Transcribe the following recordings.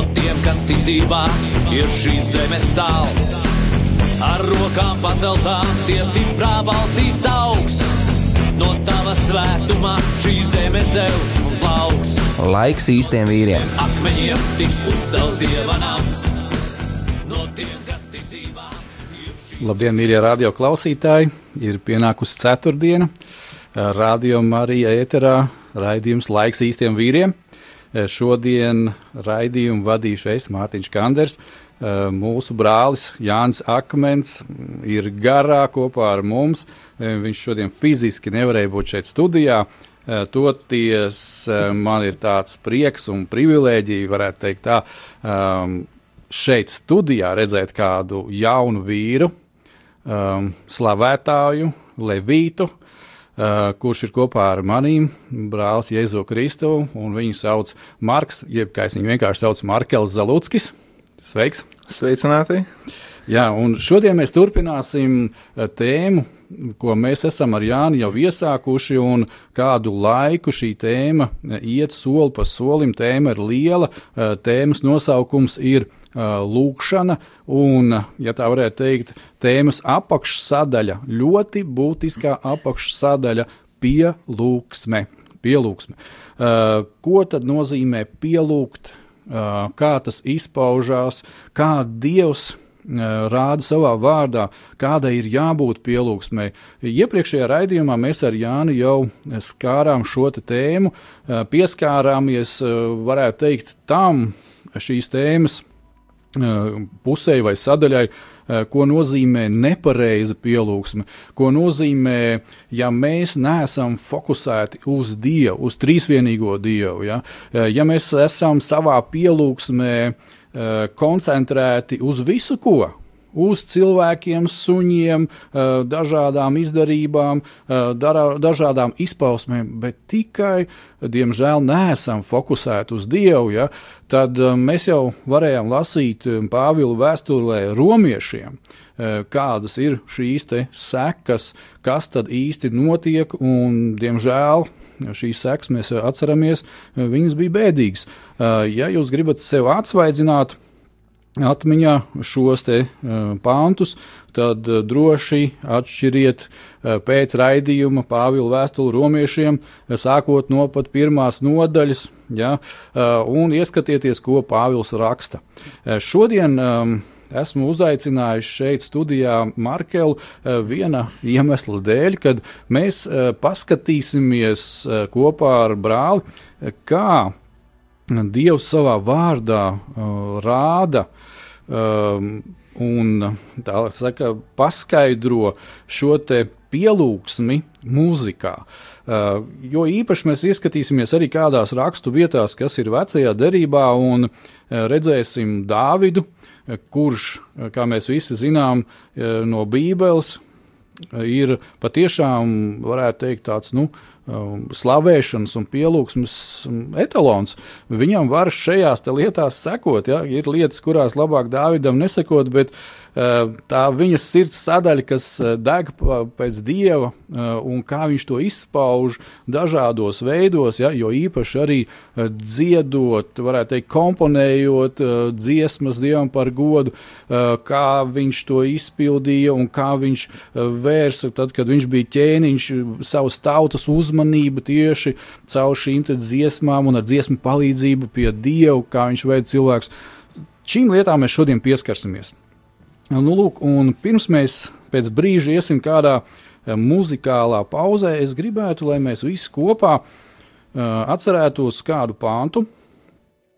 No tiem, kas ticībā ir šīs zemes sāls. Ar rokām paceltām, tie stiprā balsīs augs. No tava svētumā šī zeme zeus un plauks. Laiks īstiem vīriem. Akmeņiem tiks uzcelts dieva nams. No tiem, kas ticībā. Labdien, mīļie radio klausītāji! Ir pienākusi ceturtdiena. Radio Marija ēterā raidījums Laiks īstiem vīriem. Šodien raidījumu vadīšu es, Mārtiņš Kanders. Mūsu brālis Jānis Akmens ir garā kopā ar mums. Viņš šodien fiziski nevarēja būt šeit studijā. Toties man ir tāds prieks un privilēģija, varētu teikt tā, šeit studijā redzēt kādu jaunu vīru, slavētāju, Levītu, kurš ir kopā ar maniem brālis Jēzu Kristu, un viņu sauc Marks, jeb kā es viņu vienkārši saucu Markels Zaluckis. Sveiks! Sveicināti! Jā, un šodien mēs turpināsim tēmu, ko mēs esam ar Jāni jau iesākuši, un kādu laiku šī tēma iet soli pa solim. Tēma ir liela, tēmas nosaukums ir lūkšana, un, ja tā varētu teikt, tēmas apakšsadaļa, ļoti būtiskā apakšsadaļa pielūgsme. pielūgsme. Ko tad nozīmē pielūgt, kā tas izpaužās, kā Dievs rāda savā vārdā, kādai ir jābūt pielūgsmei. Iepriekšējā raidījumā mēs ar Jānu jau skārām šo tēmu, pieskārāmies, varētu teikt, tam šīs tēmas pusē vai sadaļai, ko nozīmē nepareiza pielūgsme, ko nozīmē, ja mēs neesam fokusēti uz Dievu, uz trīsvienīgo Dievu. Ja, ja mēs esam savā pielūgsmē koncentrēti uz visu ko, uz cilvēkiem, suņiem, dažādām izdarībām, dažādām izpausmēm, bet tikai, diemžēl, neesam fokusēti uz Dievu, ja, tad mēs jau varējām lasīt Pāvila vēstulē romiešiem, kādas ir šīs sekas, kas tad īsti notiek, un, diemžēl, šīs sekas mēs atceramies, viņas bija bēdīgas. Ja jūs gribat sev atsvaidzināt, atmiņā šos te pāntus, tad droši atšķiriet pēc raidījuma Pāvila vēstuli romiešiem, sākot no pat pirmās nodaļas, ja, un ieskatieties, ko Pāvils raksta. Šodien esmu uzaicinājis šeit studijā Markelu viena iemesla dēļ, kad mēs paskatīsimies kopā ar brāli, kā Dievs savā vārdā rāda um, un tā saka, paskaidro šo pielūgsmi mūzikā. Uh, jo īpaši mēs ieskatīsimies arī kādās rakstu vietās, kas ir vecajā derībā, un uh, redzēsim Dāvidu, uh, kurš, kā mēs visi zinām, uh, no Bībeles ir patiešām, varētu teikt, tāds nu, um, slavēšanas un pielūgsmes etalons. Viņam var šajās lietās sekot. Ja? Ir lietas, kurās labāk Dāvidam nesekot, bet tā viņa sirds sadaļa, kas uh, deg pēc dieva uh, un kā viņš to izpauž dažādos veidos, ja? jo īpaši arī dziedot, varētu teikt, komponējot dziesmas dievam par godu, kā viņš to izpildīja un kā viņš vērsa, tad, kad viņš bija ķēniņš, savas tautas uzmanību tieši caur šīm dziesmām un ar dziesmu palīdzību pie Dieva, kā viņš veids cilvēks. Šīm lietām mēs šodien pieskarsimies. Nu, lūk, pirms mēs pēc brīža iesim kādā eh, muzikālā pauzē, es gribētu, lai mēs visi kopā uh, atcerētos kādu pāntu,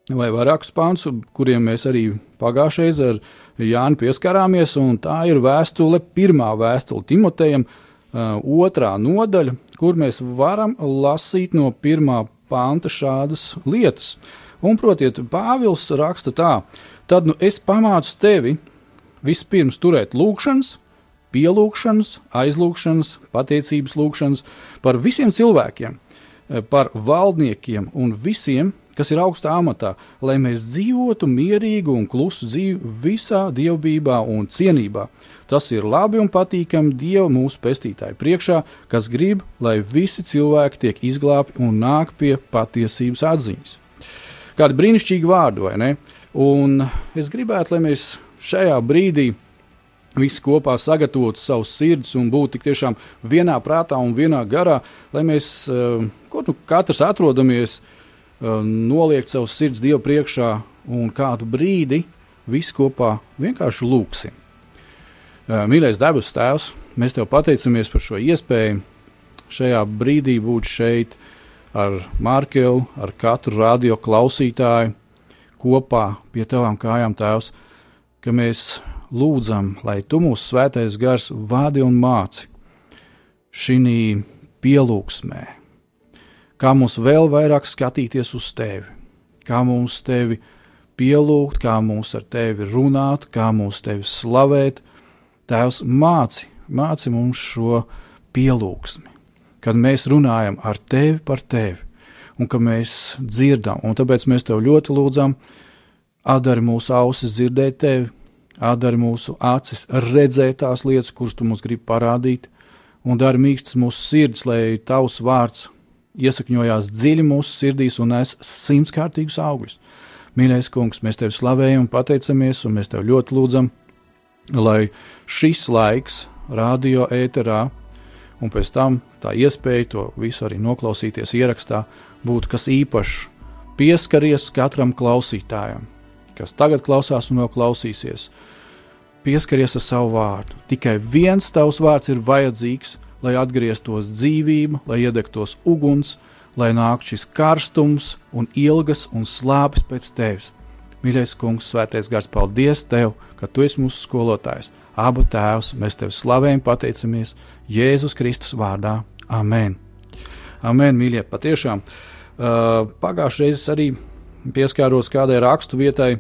vai vairākus pāntus, kuriem mēs arī pagājušajā reizē ar Jānu pieskarāmies, tā ir vēstule, pirmā vēstule Timotejam, uh, otrā nodaļa, kur mēs varam lasīt no pirmā panta šādas lietas. Un, protiet, Pāvils raksta tā, tad nu es pamācu tevi vispirms turēt lūgšanas, pielūgšanas, aizlūgšanas, pateicības lūgšanas par visiem cilvēkiem, par valdniekiem un visiem, kas ir augstā amatā, lai mēs dzīvotu mierīgu un klusu dzīvi visā dievbijā un cienībā. Tas ir labi un patīkami Dieva mūsu pestītāju priekšā, kas grib, lai visi cilvēki tiek izglābti un nāk pie patiesības atziņas. Kādi brīnišķīgi vārdi, vai ne? Un es gribētu, lai mēs šajā brīdī visi kopā sagatavotu savus sirdis un būtu tiešām vienā prātā un vienā garā, lai mēs, eh, kur nu katrs atrodamies, uh, noliekt savus sirds Dievu priekšā un kādu brīdi visi kopā vienkārši lūksim. Mīļais debes Tēvs, mēs Tev pateicamies par šo iespēju šajā brīdī būt šeit ar Markelu, ar katru radio klausītāju kopā pie Tavām kājām, Tēvs, ka mēs lūdzam, lai Tu mūsu svētais gars vadi un māci šī pielūgsmē kā mums vēl vairāk skatīties uz tevi, kā mums tevi pielūgt, kā mums ar tevi runāt, kā mums tevi slavēt. Tēvs māci, māci mums šo pielūgsmi, kad mēs runājam ar tevi par tevi un ka mēs dzirdam, un tāpēc mēs tev ļoti lūdzam, atdari mūsu ausis dzirdēt tevi, atdari mūsu acis redzēt tās lietas, kuras tu mums gribi parādīt, un dari mīkstas mūsu sirds, lai tavs vārds iesakņojās dziļi mūsu sirdīs un nes simtkārtīgus augļus. Mīļais kungs, mēs tevi slavējam pateicamies, un mēs tev ļoti lūdzam, lai šis laiks, radio ēterā, un pēc tam tā iespēja to visu arī noklausīties ierakstā, būtu kas īpašs, pieskaries katram klausītājam, kas tagad klausās un vēl klausīsies. Pieskaries ar savu vārdu. Tikai viens tavs vārds ir vajadzīgs, lai atgrieztos dzīvība, lai iedegtos uguns, lai nāktu šis karstums un ilgas un slāpes pēc tevis. Mīļais kungs, svētais gars, paldies tev, ka tu esi mūsu skolotājs. Abu tēvs, mēs tevi slavējam, pateicamies Jēzus Kristus vārdā. Amen! Amen, mīļie, patiešām. Uh, Pagājušajā reizē arī pieskāros kādai rakstu vietai,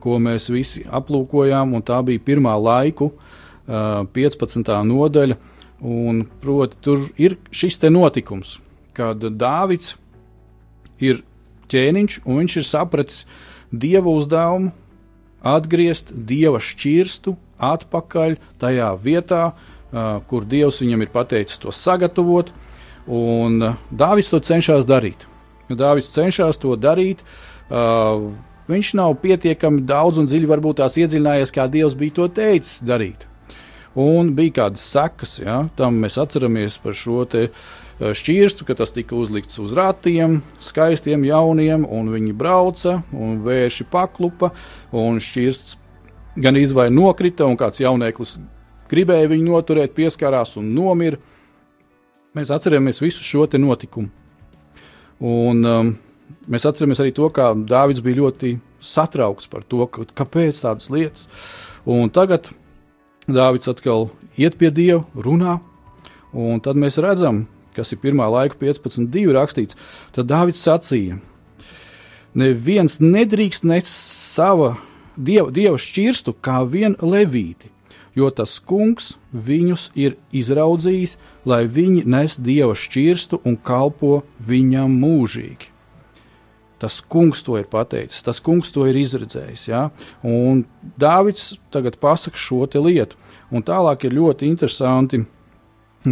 ko mēs visi aplūkojām, un tā bija pirmā laiku, uh, 15. nodaļa. Proti, tur ir šis notikums, kad Dāvids ir ķēniņš un viņš ir sapratis dieva uzdevumu atgriezt dieva šķirstu atpakaļ tajā vietā, kur dievs viņam ir pateicis to sagatavot. Un Dāvids to cenšas darīt. Dāvids cenšas to darīt. Uh, viņš nav pietiekami daudz un dziļi varbūt tās iedziļinājies, kā Dievs bija to teicis darīt. Un bija kādas sekas, ja? tam mēs atceramies par šo te eh, šķirstu, ka tas tika uzlikts uz ratiem, skaistiem, jauniem, un viņi brauca, un vērši paklupa, un šķirsts gan izvairījās nokrita, un kāds jauneklis gribēja viņu noturēt, pieskārās un nomira. Mēs atceramies visu šo notikumu. Un, um, mēs atceramies arī to, kā Dārvids bija ļoti satraukts par to, ka, kāpēc tādas lietas. Un tagad Dāvids atkal iet pie Dieva, runā, un tad mēs redzam, kas ir pirmā laika 15.2 rakstīts. Tad Dāvids sacīja: Neviens nedrīkst nest sava dieva, dieva šķirstu kā vien levīti, jo tas kungs viņus ir izraudzījis, lai viņi nes dieva šķirstu un kalpo viņam mūžīgi. Tas kungs to ir pateicis, tas kungs to ir izredzējis. Ja? Un Dāvids tagad pasaka šo lietu. Un tālāk ir ļoti interesanti,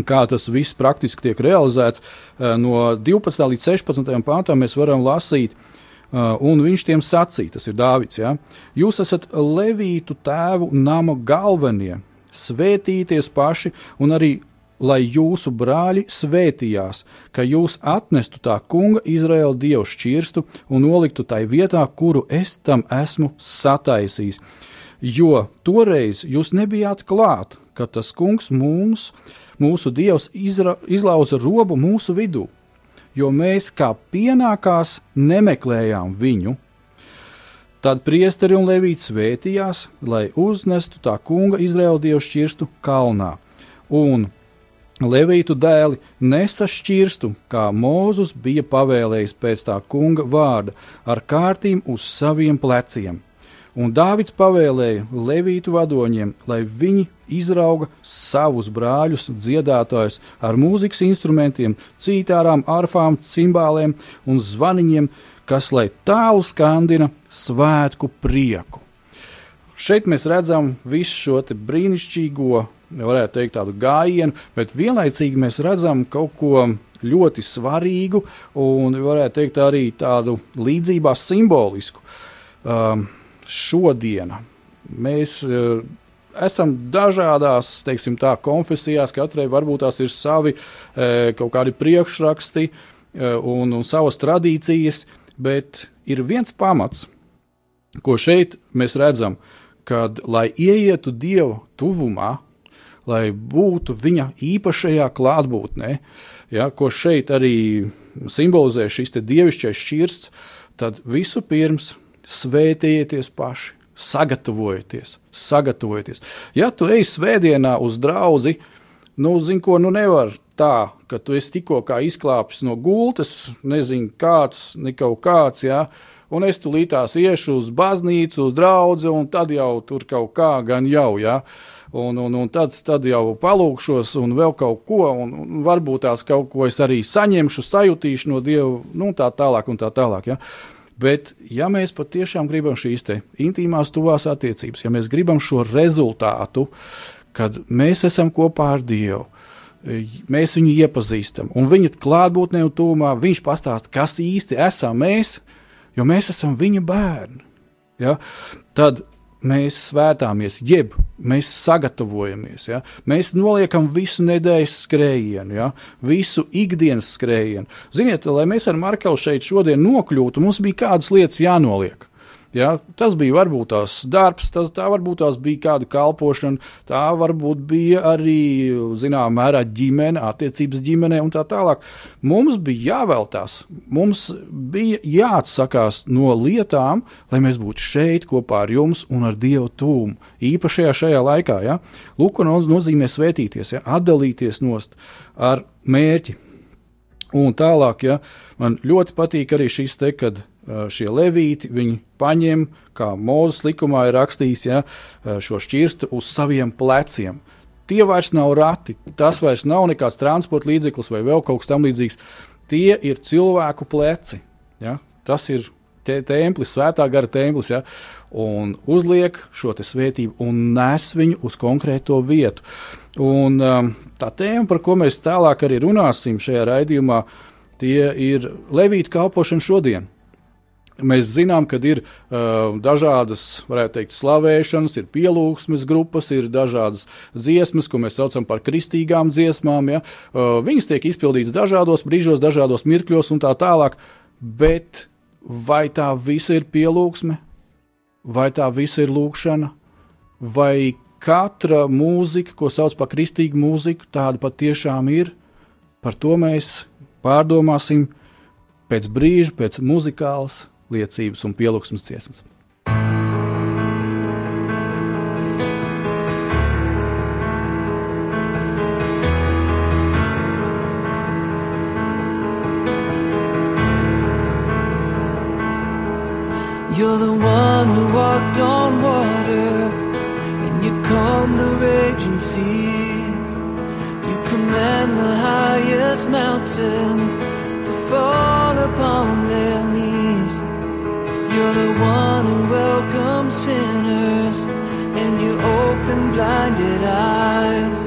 kā tas viss praktiski tiek realizēts. Eh, no 12. līdz 16. pāntam mēs varam lasīt, eh, un viņš tiem sacīja, tas ir Dāvids. Ja? Jūs esat Levītu tēvu nama galvenie, svētīties paši un arī lai jūsu brāļi svētījās, ka jūs atnestu tā kunga Izraēla dievu šķirstu un noliktu tai vietā, kuru es tam esmu sataisījis. Jo toreiz jūs nebijāt klāt, kad tas kungs mums, mūsu dievs, izra, izlauza robu mūsu vidū, jo mēs kā pienākās nemeklējām viņu. Tad priesteri un levīti svētījās, lai uznestu tā kunga Izraēla dievu šķirstu kalnā. Un Levītu dēli nesašķirstu, kā Mūzus bija pavēlējis pēc tā kunga vārda, ar kārtīm uz saviem pleciem. Un Dāvids pavēlēja Levītu vadoņiem, lai viņi izrauga savus brāļus, dziedātājus ar mūzikas instrumentiem, cītārām, arfām, cimbāliem un zvaniņiem, kas lai tālu skandina svētku prieku. Šeit mēs redzam visu šo brīnišķīgo varētu teikt, tādu gājienu, bet vienlaicīgi mēs redzam kaut ko ļoti svarīgu un, varētu teikt, arī tādu līdzībā simbolisku. Um, šodiena. Mēs uh, esam dažādās, teiksim, tā, konfesijās, katrai varbūt tās ir savi uh, kaut kādi priekšraksti uh, un, un savas tradīcijas, bet ir viens pamats, ko šeit mēs redzam, kad, lai ieietu Dieva tuvumā, lai būtu viņa īpašajā klātbūtnē, ja, ko šeit arī simbolizē šis dievišķais šķirsts, tad vispirms svētījieties paši, sagatavojieties, sagatavojieties. Ja tu ej svētdienā uz draugu, nu, zini, ko nu nevar tā, ka tu esi tikko izklāpis no gultas, nezinu, kāds, ne kaut kāds, jā, un es tulītās iešu uz baznīcu, uz draugu, un tad jau tur kaut kā gan jau, jā. Un, un, un tad, tad jau palūkšos un vēl kaut ko, un, un varbūt tās kaut ko es arī saņemšu, sajutīšu no Dieva, nu tā tālāk un tā tālāk. Ja? Bet, ja mēs patiešām gribam šīs intīmās, tuvās attiecības, ja mēs gribam šo rezultātu, kad mēs esam kopā ar Dievu, mēs viņu iepazīstam, un viņa klātbūtnē un tūmā viņš pastāsta, kas īsti esam mēs, jo mēs esam viņa bērni. Ja? Tad mēs svētāmies, jeb mēs sagatavojamies. Ja? Mēs noliekam visu nedēļas skrējienu, ja? visu ikdienas skrējienu. Ziniet, lai mēs ar Markelu šeit šodien nokļūtu, mums bija kādas lietas jānoliek. Ja, tas bija varbūt tās darbs, tas, tā varbūt tās bija kāda kalpošana, tā varbūt bija arī, zināmā mērā, ģimene, attiecības ģimenē un tā tālāk. Mums bija jāveltās, mums bija jāatsakās no lietām, lai mēs būtu šeit kopā ar jums un ar Dievu tūmu. Īpašajā šajā laikā, ja, lūk, nozīmē svētīties, ja, atdalīties nost ar mērķi. Un tālāk, ja, man ļoti patīk arī šis te, kad šie levīti, viņi paņem, kā Mozus likumā ir rakstījis, ja, šo šķirstu uz saviem pleciem. Tie vairs nav rati, tas vairs nav nekāds transporta līdzeklis vai vēl kaut kas tamlīdzīgs. Tie ir cilvēku pleci. Ja. Tas ir te, templis, svētā gara templis, ja, un uzliek šo svētību un nes viņu uz konkrēto vietu. Un, um, tā tēma, par ko mēs tālāk arī runāsim šajā raidījumā, tie ir Levīta kalpošana šodien. Mēs zinām, ka ir uh, dažādas, varētu teikt, slavēšanas, ir pielūgsmes grupas, ir dažādas dziesmas, ko mēs saucam par kristīgām dziesmām. Ja? Uh, viņas tiek izpildītas dažādos brīžos, dažādos mirkļos un tā tālāk. Bet vai tā visa ir pielūgsme, vai tā visa ir lūkšana, vai katra mūzika, ko sauc par kristīgu mūziku, tāda patiešām ir? Par to mēs pārdomāsim pēc brīža, pēc muzikālas liecības un pielūgsmes dziesmas. You're the one who walked on water, and you calm the raging seas. You command the highest mountains to fall upon their knees. You're the one who welcomes sinners and you open blinded eyes.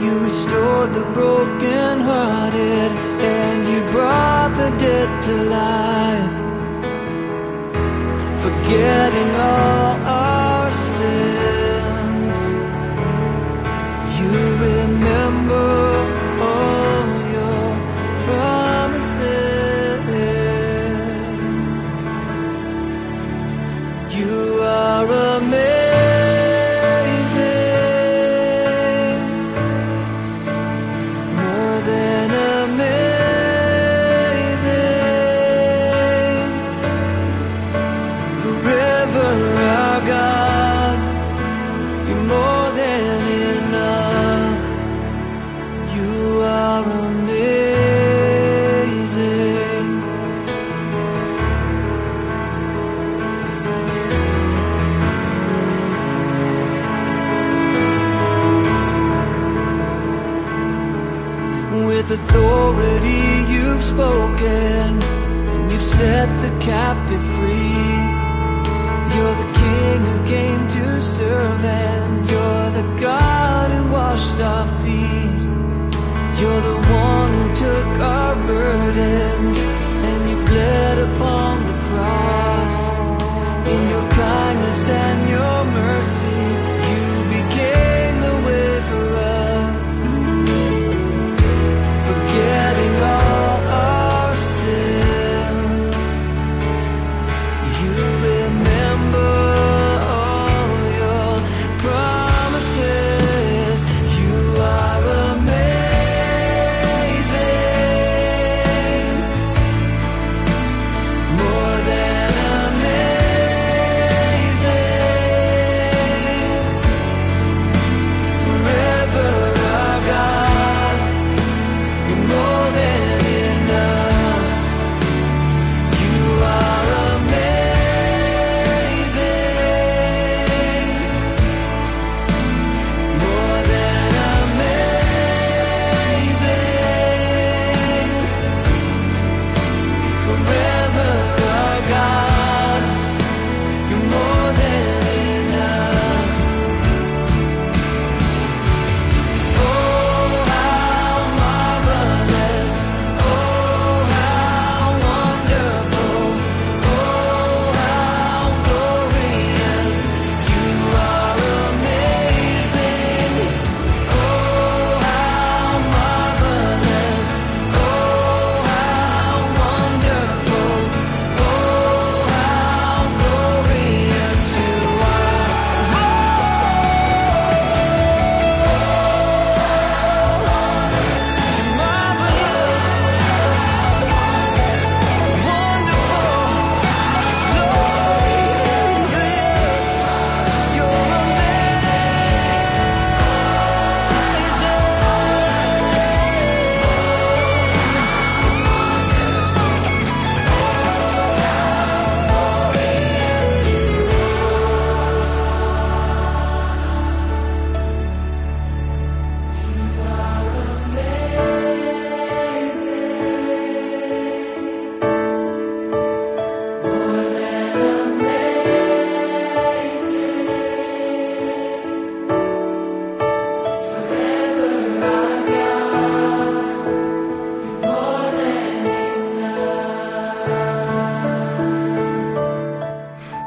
You restored the broken-hearted and you brought the dead to life. Forgetting all our sins, you remember spoken, and you've set the captive free. You're the king who came to serve, and you're the God who washed our feet. You're the one who took our burdens, and you bled upon the cross. In your kindness and your mercy,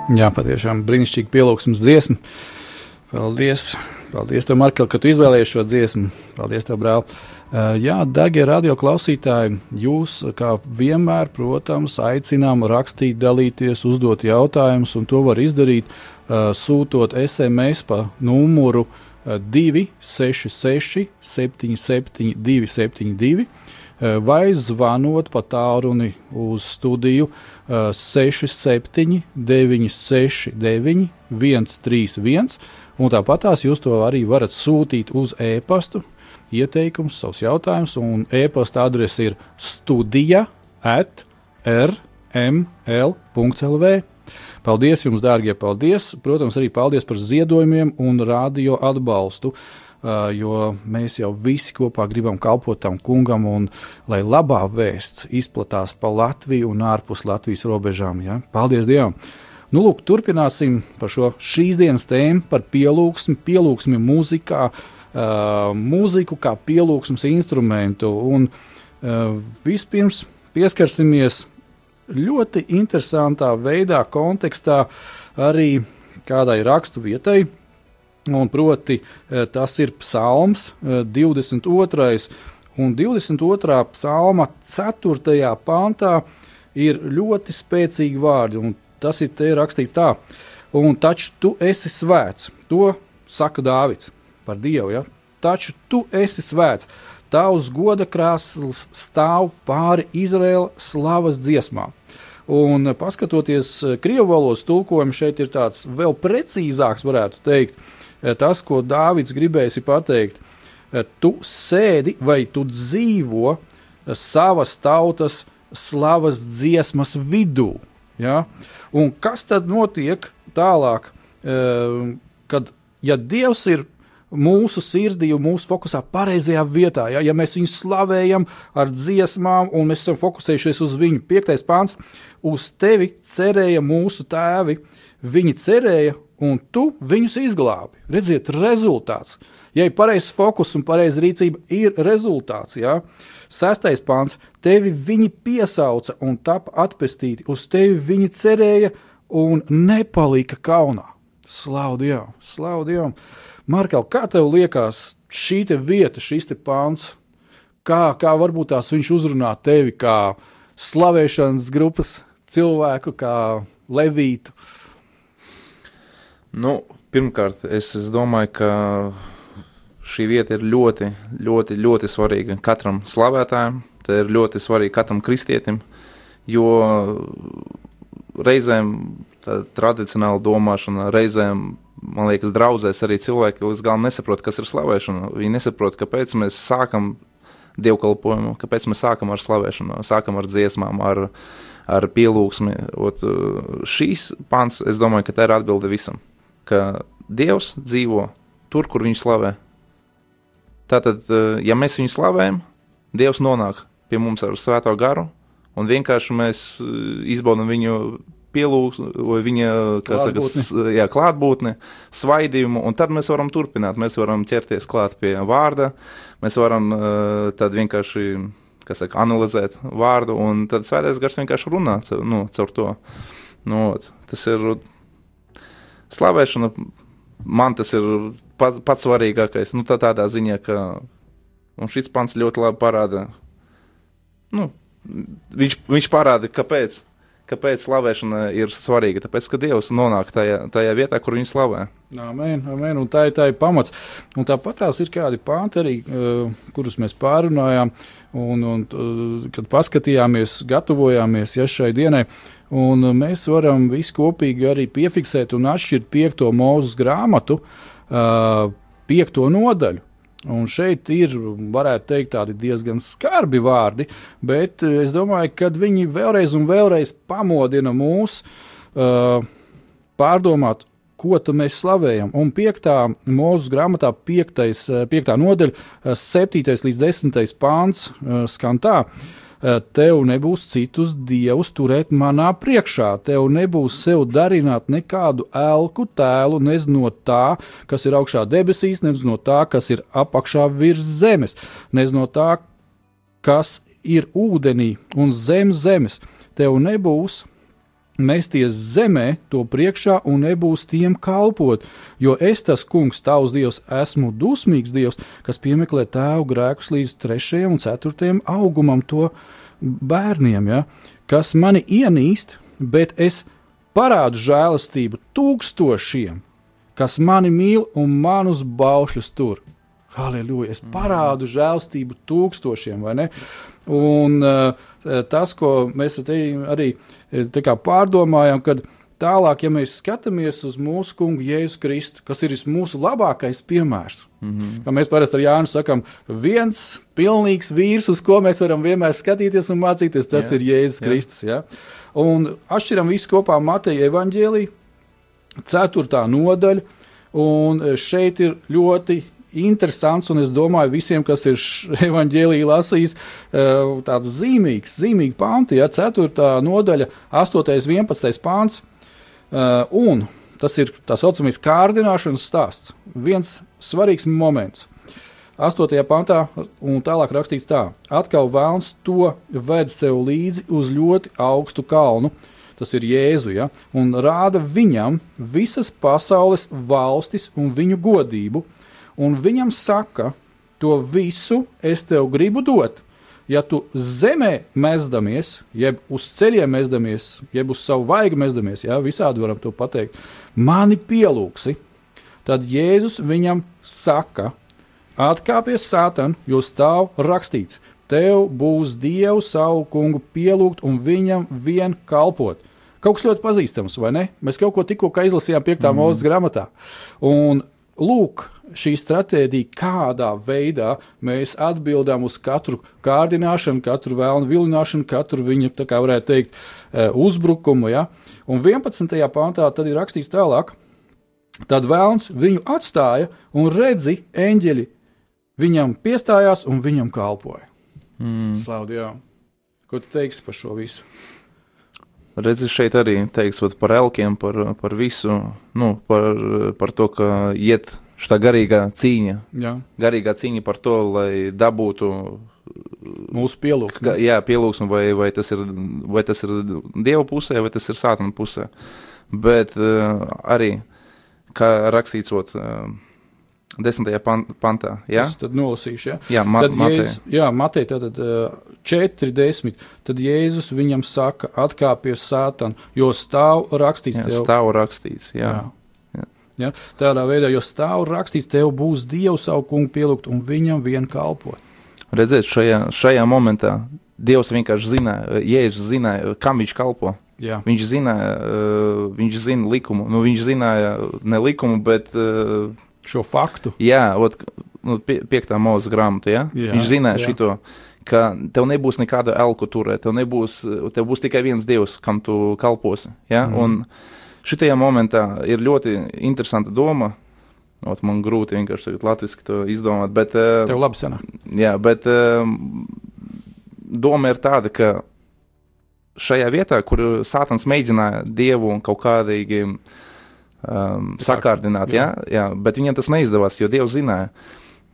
Jā, patiešām brīnišķīgi pielūgsmes dziesma. Paldies! Paldies, tev, Markel, ka tu izvēlējies šo dziesmu. Paldies, tev, brāl. Uh, jā, darbie radio klausītāji, jūs, kā vienmēr, protams, aicinām rakstīt, dalīties, uzdot jautājumus, un to var izdarīt uh, sūtot SMS pa numuru uh, 266, 77, 272 vai zvanot pa tālruni uz studiju uh, 67, 969, 131. Un tāpat tās jūs to arī varat sūtīt uz e-pastu, ieteikumus, savus jautājumus. Un e-pasta adrese ir studija at rml.lv. Paldies jums, dārgie! Paldies! Protams, arī paldies par ziedojumiem un radio atbalstu. Uh, jo mēs jau visi kopā gribam kalpot tam kungam, un lai labā vēsts izplatās pa Latviju un ārpus Latvijas robežām. Ja? Paldies Dievam! Nu, lūk, turpināsim par šo šīs dienas tēmu, par pielūgsmi, pielūgsmi mūzikā, uh, mūziku kā pielūgsmes instrumentu. Un, uh, vispirms pieskarsimies ļoti interesantā veidā, kontekstā arī kādai rakstu vietai, Un proti, tas ir psalms 22. un 22. psalma 4. pāntā ir ļoti spēcīgi vārdi, un tas ir te rakstīts tā. Un taču tu esi svēts, to saka Dāvids par Dievu. Ja? Taču tu esi svēts, tavs goda krāsls stāv pāri Izraēla slavas dziesmām. Un paskatoties krievu valodas tulkojumu, šeit ir tāds vēl precīzāks, varētu teikt, tas, ko Dāvids gribēja pateikt. Tu sēdi vai tu dzīvo savas tautas slavas dziesmas vidū. Ja? Un kas tad notiek tālāk, kad ja Dievs ir mūsu sirdī un mūsu fokusā pareizajā vietā. Ja, ja mēs viņu slavējam ar dziesmām un mēs esam fokusējušies uz viņu, piektais pāns, uz tevi cerēja mūsu tēvi. Viņi cerēja, un tu viņus izglābi. Redziet, rezultāts. Ja ir pareizs fokus un pareiza rīcība, ir rezultāts. Ja? Sestais pāns - tevi viņi piesauca un tapa atpestīti, uz tevi viņi cerēja un nepalika kaunā. Slavu Dievam, slavu Dievam! Markau, kā tev liekas, šī te vieta, šis te pāns, kā, kā varbūt tās viņš uzrunā tevi kā slavēšanas grupas cilvēku, kā levītu? Nu, pirmkārt, es, es domāju, ka šī vieta ir ļoti, ļoti, ļoti svarīga katram slavētājam. Tā ir ļoti svarīga katram kristietim, jo reizēm tā tradicionāla domāšana, reizēm, man liekas, draudzēs arī cilvēki līdz galam nesaprot, kas ir slavēšana. Viņi nesaprot, kāpēc mēs sākam dievkalpojumu, kāpēc mēs sākam ar slavēšanu, sākam ar dziesmām, ar, ar pielūgsmi. Ot, šīs pants, es domāju, ka tā ir atbilde visam, ka Dievs dzīvo tur, kur viņš slavē. Tātad, ja mēs viņu slavējam, Dievs nonāk pie mums ar svēto garu, un vienkārši mēs izbaudām viņu pielūgs, vai viņa Klātbūtni. saka, jā, klātbūtni, svaidījumu, un tad mēs varam turpināt. Mēs varam ķerties klāt pie vārda, mēs varam uh, tad vienkārši saka, analizēt vārdu, un tad svētais gars vienkārši runā nu, caur to. Nu, tas ir slavēšana, man tas ir pats, pats svarīgākais. Nu, tā, tādā ziņā, ka šis pants ļoti labi parāda. Nu, viņš, viņš parāda, kāpēc kāpēc slavēšana ir svarīga. Tāpēc, ka Dievs nonāk tajā, tajā vietā, kur viņš slavē. Amen, amen, un tā ir tā ir pamats. Un tāpat tās ir kādi pānti arī, uh, kurus mēs pārunājām, un, un uh, kad paskatījāmies, gatavojāmies ja, šai dienai. Un uh, mēs varam visi kopīgi arī piefiksēt un atšķirt piekto mūzes grāmatu, piekto nodaļu. Un šeit ir, varētu teikt, tādi diezgan skarbi vārdi, bet eh, es domāju, ka viņi vēlreiz un vēlreiz pamodina mūs uh, pārdomāt, ko mēs slavējam. Un piektā mūža grāmatā, piektais, eh, piektā nodaļa, eh, septītais līdz desmitais pāns eh, skan tā. Eh, Tev nebūs citus dievus turēt manā priekšā. Tev nebūs sev darināt nekādu elku tēlu, nez no tā, kas ir augšā debesīs, nez no tā, kas ir apakšā virs zemes, nez no tā, kas ir ūdenī un zem zemes. Tev nebūs mesties zemē, to priekšā un nebūs tiem kalpot. Jo es, tas kungs, tavs dievs, esmu dusmīgs dievs, kas piemeklē tēvu grēkus līdz trešajam un ceturtajam augumam, to bērniem, ja, kas mani ienīst, bet es parādu žēlastību tūkstošiem, kas mani mīl un manus baušļus tur. Halleluja! Es parādu žēlstību tūkstošiem, vai ne? Un uh, tas, ko mēs arī eh, pārdomājam, kad tālāk, ja mēs skatāmies uz mūsu kungu Jēzu Kristu, kas ir mūsu labākais piemērs, mm -hmm. kā mēs parasti ar Jānu sakam, viens pilnīgs vīrs, uz ko mēs varam vienmēr skatīties un mācīties, tas Jā, ir Jēzus jā. Kristus. Ja? Un atšķiram visu kopā Mateja evaņģēlī, ceturtā nodaļa, un šeit ir ļoti interesants, un es domāju, visiem, kas ir evanģēlīju lasījis, eh, tāds zīmīgs, zīmīgi panti, ja 4. nodaļa, 8. un 11. pāns, un tas ir tā saucamais kārdināšanas stāsts. Viens svarīgs moments. 8. pantā, un tālāk rakstīts tā, atkal vēlns to ved sev līdzi uz ļoti augstu kalnu, tas ir Jēzu, ja, un rāda viņam visas pasaules valstis un viņu godību, un viņam saka, to visu es tev gribu dot. Ja tu zemē mezdamies, jeb uz ceļiem mezdamies, jeb uz savu vaigu mezdamies, ja, visādi varam to pateikt, mani pielūgsi, tad Jēzus viņam saka, atkāpies sātan, jo stāv rakstīts, tev būs Dievu savu kungu pielūgt un viņam vien kalpot. Kaut kas ļoti pazīstams, vai ne? Mēs kaut ko tikko izlasījām 5. Mm. mūža grāmatā. Un lūk, šī stratēģija, kādā veidā mēs atbildām uz katru kārdināšanu, katru vēlnu vilināšanu, katru viņa, tā kā varētu teikt, eh, uzbrukumu. Ja? Un 11. pāntā tad ir rakstīts tālāk, Tad vēlns viņu atstāja, un redzi, eņģeļi viņam piestājās un viņam kalpoja. Mm. Slavu Dievam! Ko tu teiksi par šo visu? Redzi, šeit arī teiks par elkiem, par, par visu, nu, par, par to, ka iet šī garīgā cīņa. Jā. Garīgā cīņa par to, lai dabūtu Mūsu pielūgsme. Ka, jā, pielūgsme, vai, vai, tas ir, vai tas ir Dieva pusē, vai tas ir Sātana pusē. Bet uh, arī, kā rakstīts, uh, desmitajā pan, pantā, jā, Es tad nolasīšu. Ja? jā ma, Tad Mateja. Jēzus, jā, Matei, tātad uh, 4,10. Tad Jēzus viņam saka, atkāpies sātan, jo stāv rakstīts Jā, tev. stāv rakstīts, jā. Jā. Ja, tādā veidā, jo stāv rakstīts, tev būs Dievs savu kungu pielūgt un viņam vien kalpot. Redzēt, šajā, šajā momentā Dievs vienkārši zināja, Jēzus zināja, kam viņš kalpo. Jā, Viņš zināja, uh, viņš zina likumu. Nu, viņš zināja ne likumu, bet uh, šo faktu. Jā, ot, nu, pie, piektā mūža grāmata. Ja? Jā, Viņš zināja jā. šo, ka tev nebūs nekāda elku turēt, tev, nebūs, tev būs tikai viens dievs, kam tu kalposi. Ja? Mm. Un šitajā momentā ir ļoti interesanta doma. Ot, man grūti vienkārši tagad latviešu to izdomāt, bet, uh, Tev labi sanāk. jā, bet uh, doma ir tāda, ka šajā vietā, kur Sātans mēģināja dievu un kaut kādīgi um, sakārtināt, jā. Jā, bet viņam tas neizdevās, jo Dievs zināja.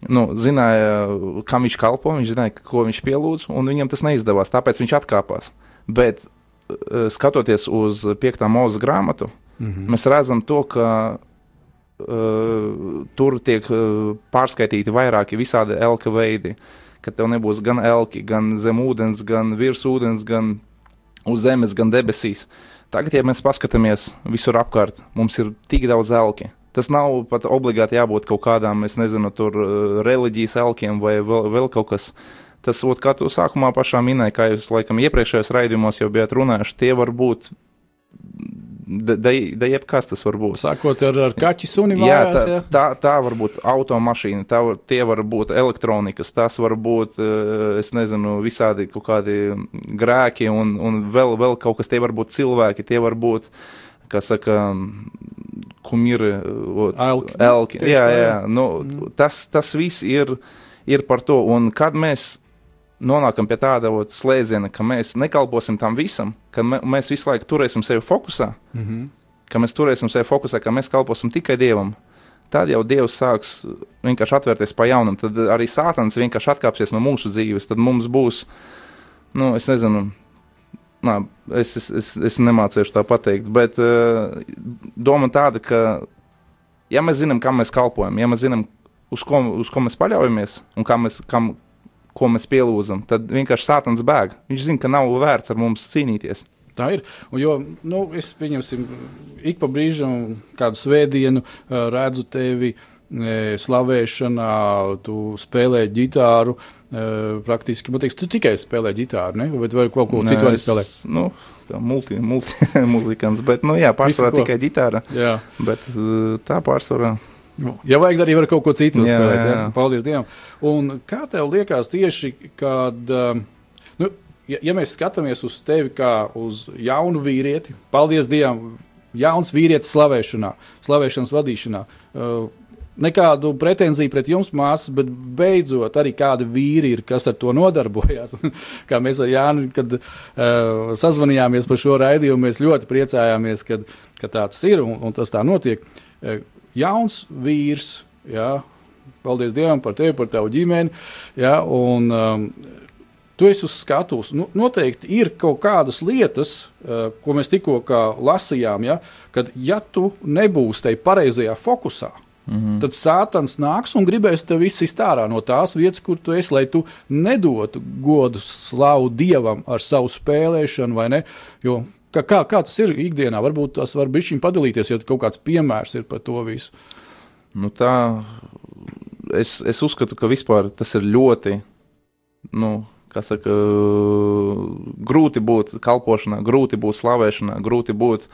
Nu, zināja, kam viņš kalpo, viņš zināja, ko viņš pielūdz, un viņam tas neizdevās. Tāpēc viņš atkāpās. Bet, uh, skatoties uz 5. mūža grāmatu, Mhm. mēs redzam to, ka uh, tur tiek uh, pārskaitīti vairāki visādi elka veidi. Ka tev nebūs gan elki, gan zem ūdens, gan virs ūdens, gan uz zemes, gan debesīs. Tagad, ja mēs paskatāmies visur apkārt, mums ir tik daudz elki. Tas nav pat obligāti jābūt kaut kādām, es nezinu, tur uh, reliģijas elkiem vai vēl, vēl kaut kas. Tas, ot, kā tu sākumā pašā minēji, kā jūs laikam iepriekšējos raidījumos jau bijāt runājuši, tie var būt, da, jebkas tas var būt. Sākot ar, ar kaķu suni Jā, mājās. tā, jā. tā, tā var būt automašīna, tā tie var būt elektronikas, tas var būt, eh, es nezinu, visādi kaut kādi grēki un, un vēl, vēl kaut kas, tie var būt cilvēki, tie var būt, kā saka, kumiri, ot, Elki. elki. Jā, jā, nu, tas, tas viss ir, ir par to, un kad mēs nonākam pie tāda ot, slēdziena, ka mēs nekalposim tam visam, ka mē, mēs visu laiku turēsim sevi fokusā, Mhm. ka mēs turēsim sevi fokusā, ka mēs kalposim tikai Dievam, tad jau Dievs sāks vienkārši atvērties pa jaunam. Tad arī Sātans vienkārši atkāpsies no mūsu dzīves. Tad mums būs, nu, es nezinu, nā, es, es, es, es nemācīšu tā pateikt, bet uh, doma tāda, ka, ja mēs zinām, kam mēs kalpojam, ja mēs zinām, uz ko, uz ko mēs paļaujamies un kam mēs, kam, ko mēs pielūdzam, tad vienkārši Sātans bēg. Viņš zina, ka nav vērts ar mums cīnīties. Tā ir. Un jo nu, es pieņemsim, ik pa brīžam, kādu svētdienu ā, redzu tevi e, slavēšanā, tu spēlē ģitāru. e, Praktiski, man liekas, tu tikai spēlē ģitāru, ne? vai, vai kaut ko Nē, citu arī spēlē. Nu, multi, multi muzikants, bet, nu jā, pārsvarā tikai ģitāra, Jā. bet tā pārsvarā. Nu, Ja vajag, arī var kaut ko citu Jā, spēlēt. jā, Jā, jā. Paldies Dievam. Un kā tev liekas tieši, kad, um, nu, ja, ja mēs skatāmies uz tevi kā uz jaunu vīrieti, paldies Dievam, jauns vīrietis slavēšanā, slavēšanas vadīšanā. Uh, Nekādu pretenziju pret jums, māsas, bet beidzot arī kādi vīri ir, kas ar to nodarbojas. Kā mēs ar Jānu, kad uh, sazvanījāmies par šo raidījumu, mēs ļoti priecājāmies, kad, ka tā tas ir un, un tas tā notiek. Uh, jauns vīrs, jā, paldies Dievam par tevi, par tavu ģimeni. Jā, un, um, tu esi uz skatuves. Nu, noteikti ir kaut kādas lietas, uh, ko mēs tikko lasījām, ja, kad ja tu nebūsi tajā pareizajā fokusā. Mm -hmm. Tad sātans nāks un gribēs tevi izsist ārā no tās vietas, kur tu esi, lai tu nedotu godu, slavu dievam ar savu spēlēšanu, vai ne? Jo kā, kā, kā tas ir ikdienā, varbūt tas var būt padalīties, ja kaut kāds piemērs ir par to visu. Nu, tā, es, es uzskatu, ka vispār tas ir ļoti, nu, kā saka, grūti būt kalpošanā, grūti būt slavēšanā, grūti būt.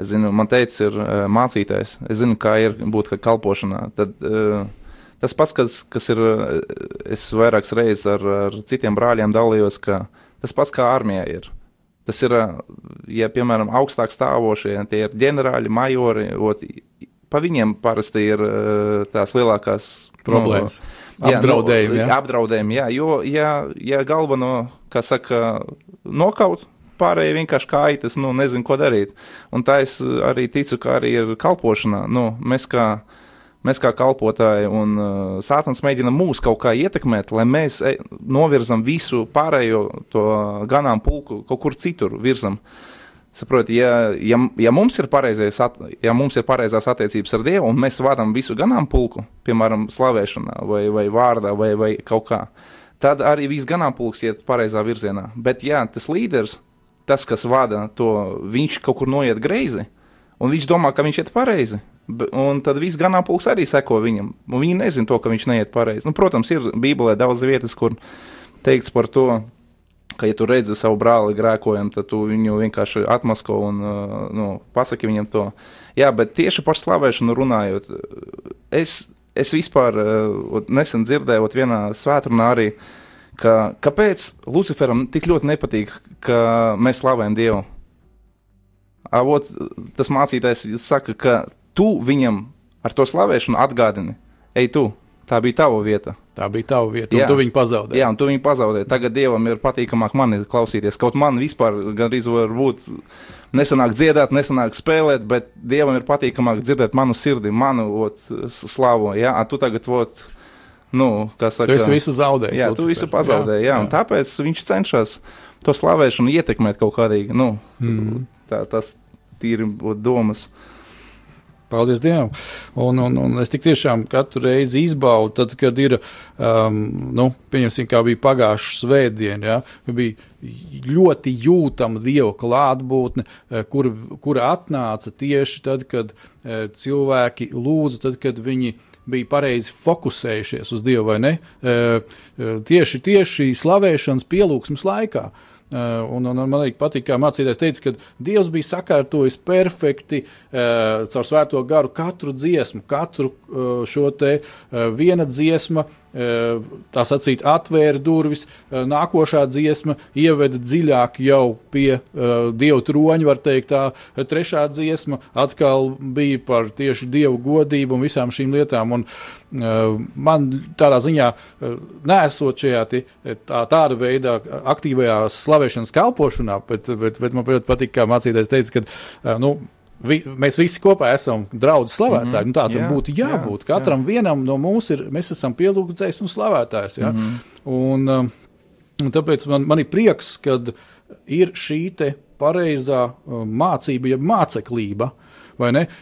Es zinu, man teica, ir eh, mācītājs. Es zinu, kā ir būt kā kalpošanā. Tad, eh, tas pats, kas, kas ir, eh, es vairākas reizes ar, ar citiem brāļiem dalījos, ka tas pats kā armijā ir. Tas ir, ja, piemēram, augstāk stāvošie, tie ir ģenerāļi, majori, ot, pa viņiem parasti ir tās lielākās Problēmas. Nu, jā, Apdraudējumi, Nu, jā. apdraudējumi, jā, jo, ja, ja galveno, kā saka, nokaut, pārējie vienkārši kaitas, nu, nezinu, ko darīt. Un tā es arī ticu, ka arī ir kalpošanā. Nu, mēs kā, mēs kā kalpotāji un uh, sātans mēģina mūs kaut kā ietekmēt, lai mēs e, novirzam visu pārējo to ganām pulku kaut kur citur virzam. Saprotiet, ja, ja, ja, mums at- ja mums ir pareizās attiecības ar Dievu, un mēs vadām visu ganāmpulku, piemēram, slavēšanā, vai, vai vārdā, vai, vai kaut kā, tad arī viss ganāmpulks iet pareizā virzienā. Bet, ja tas līderis, tas, kas vada to, viņš kaut kur noiet greizi, un viņš domā, ka viņš iet pareizi, un tad viss ganāmpulks arī seko viņam, un viņi nezina to, ka viņš neiet pareizi. Nu, protams, ir Bībelē daudz vietas, kur teikts par to, ka, ja tu redzi savu brāli grēkojam, tad tu viņu vienkārši atmasko un uh, nu, pasaki viņam to. Jā, bet tieši par slavēšanu runājot, es, es vispār uh, nesen dzirdēju vienā svētdienā arī, ka kāpēc Luciferam tik ļoti nepatīk, ka mēs slavējam Dievu. Avot, tas mācītājs saka, ka tu viņam ar to slavēšanu atgādini, ej, tu, tā bija tava vieta. Tā bija tava vieta, un Jā. tu viņu pazaudēji. Jā, un tu viņu pazaudēji. Tagad dievam ir patīkamāk mani klausīties. Kaut man vispār gandrīz var būt nesanāk dziedāt, nesanāk spēlēt, bet dievam ir patīkamāk dzirdēt manu sirdi, manu ot, slavu. Jā, tu tagad, ot, nu, kā saka, Tu visu zaudējis. Jā, tu visu pazaudēji. Jā, jā, un tāpēc viņš cenšas to slavēšanu ietekmēt kaut kādīgi. Nu, Mm. tā, tas ot, domas. Paldies Dievam. Un, un, un es tiešām katru reizi izbaudu, tad, kad ir, um, nu, pieņemsim, kā bija pagājušā svētdiena, ja, kad bija ļoti jūtama Dieva klātbūtne, eh, kur, kura atnāca tieši tad, kad eh, cilvēki lūdza, tad, kad viņi bija pareizi fokusējušies uz Dievu vai ne. Eh, Tieši, tieši slavēšanas pielūgsmes laikā. Uh, un, un, un man arī patīk, kā mācītājs teica, ka Dievs bija sakārtojis perfekti uh, caur svēto garu katru dziesmu, katru uh, šo te viena dziesma. Uh, Tā sacīt, atvēra durvis, uh, nākošā dziesma ieveda dziļāk jau pie uh, dievu troņa, var teikt, tā trešā dziesma atkal bija par tieši dievu godību un visām šīm lietām. Un, uh, man tādā ziņā, uh, nesot šajā tā, tāda veida aktīvajā slavēšanas kalpošanā, bet, bet, bet man patīk, kā mācītājs teica, ka nu, vi, mēs visi kopā esam draugi slavētāji. Mm -hmm. tā tam Jā, būtu jābūt. Katram jā. vienam no mums ir, mēs esam pielūgdzējs un slavētājs. Ja? Mm -hmm. un, um, un tāpēc man, man ir prieks, ka ir šī pareizā uh, mācība, jeb māceklība.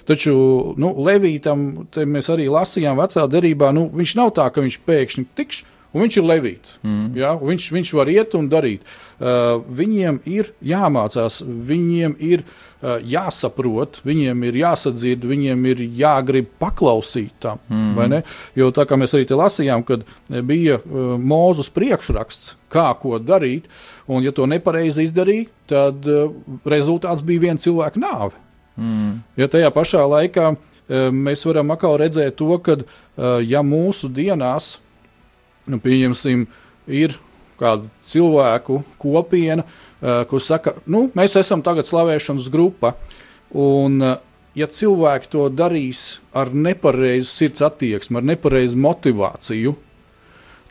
Taču nu, Levītam mēs arī lasījām vecā derībā, nu, viņš nav tā, ka viņš pēkšņi tikš. Un viņš ir levīts. Mm. Ja? Viņš, viņš var iet un darīt. Uh, viņiem ir jāmācās, viņiem ir uh, jāsaprot, viņiem ir jāsadzird, viņiem ir jāgrib paklausīt tam. Mm. Jo tā kā mēs arī te lasījām, kad bija uh, mūzus priekšraksts, kā ko darīt, un ja to nepareizi izdarīja, tad uh, rezultāts bija viena cilvēka nāve. Mm. Ja tajā pašā laikā uh, mēs varam atkal redzēt to, ka uh, ja mūsu dienās, nu, pieņemsim, ir kāda cilvēku kopiena, uh, kurš saka, nu, mēs esam tagad slavēšanas grupa, un uh, ja cilvēki to darīs ar nepareizu sirds attieksmi, ar nepareizu motivāciju,